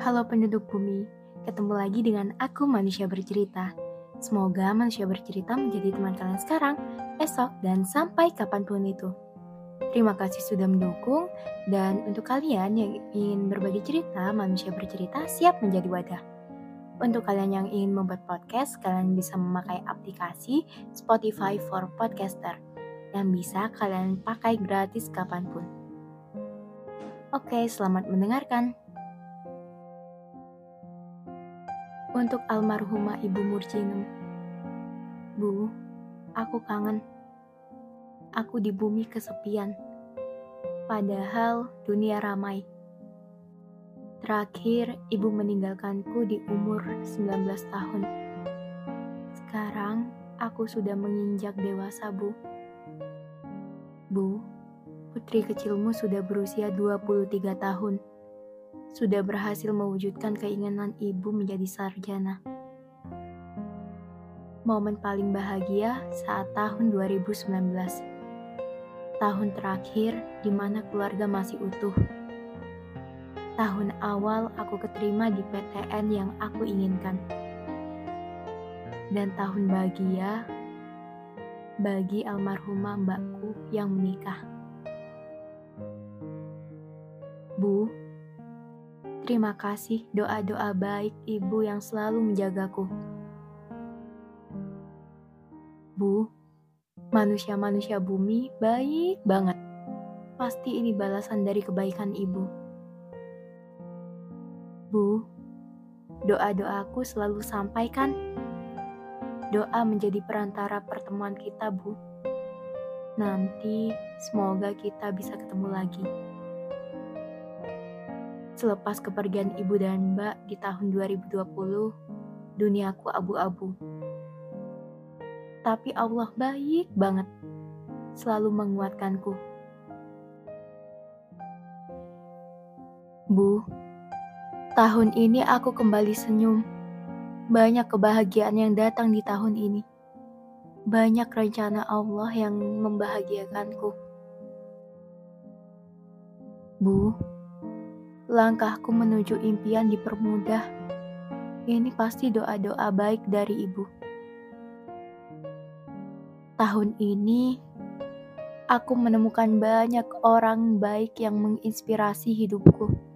Halo penduduk bumi, ketemu lagi dengan aku manusia bercerita. Semoga manusia bercerita menjadi teman kalian sekarang, esok, dan sampai kapan pun itu. Terima kasih sudah mendukung, dan untuk kalian yang ingin berbagi cerita, manusia bercerita siap menjadi wadah. Untuk kalian yang ingin membuat podcast, kalian bisa memakai aplikasi Spotify for Podcaster yang bisa kalian pakai gratis kapan pun. Oke, selamat mendengarkan. Untuk almarhumah Ibu Murjinem. Bu, aku kangen. Aku di bumi kesepian. Padahal dunia ramai. Terakhir, ibu meninggalkanku di umur 19 tahun. Sekarang, aku sudah menginjak dewasa, Bu. Bu, putri kecilmu sudah berusia 23 tahun. Sudah berhasil mewujudkan keinginan ibu menjadi sarjana. Momen paling bahagia saat tahun 2019. Tahun terakhir di mana keluarga masih utuh tahun awal aku keterima di PTN yang aku inginkan. Dan tahun bahagia bagi almarhumah mbakku yang menikah. Bu, terima kasih doa-doa baik ibu yang selalu menjagaku. Bu, manusia-manusia bumi baik banget. Pasti ini balasan dari kebaikan ibu. Bu, doa-doaku selalu sampaikan. Doa menjadi perantara pertemuan kita, Bu. Nanti semoga kita bisa ketemu lagi. Selepas kepergian ibu dan mbak di tahun 2020, duniaku abu-abu. Tapi Allah baik banget, selalu menguatkanku. Bu, Tahun ini aku kembali senyum. Banyak kebahagiaan yang datang di tahun ini. Banyak rencana Allah yang membahagiakanku. Bu, langkahku menuju impian dipermudah. Ini pasti doa-doa baik dari ibu. Tahun ini, aku menemukan banyak orang baik yang menginspirasi hidupku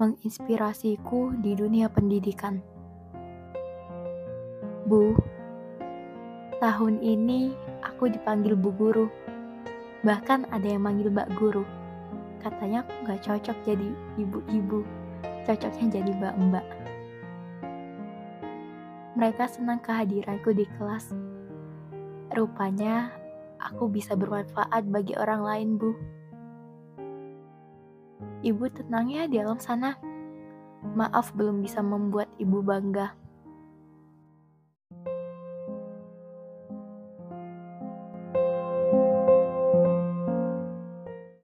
menginspirasiku di dunia pendidikan. Bu, tahun ini aku dipanggil Bu Guru. Bahkan ada yang manggil Mbak Guru. Katanya aku gak cocok jadi ibu-ibu, cocoknya jadi mbak-mbak. Mereka senang kehadiranku di kelas. Rupanya aku bisa bermanfaat bagi orang lain, Bu. Ibu tenang ya di alam sana. Maaf belum bisa membuat ibu bangga.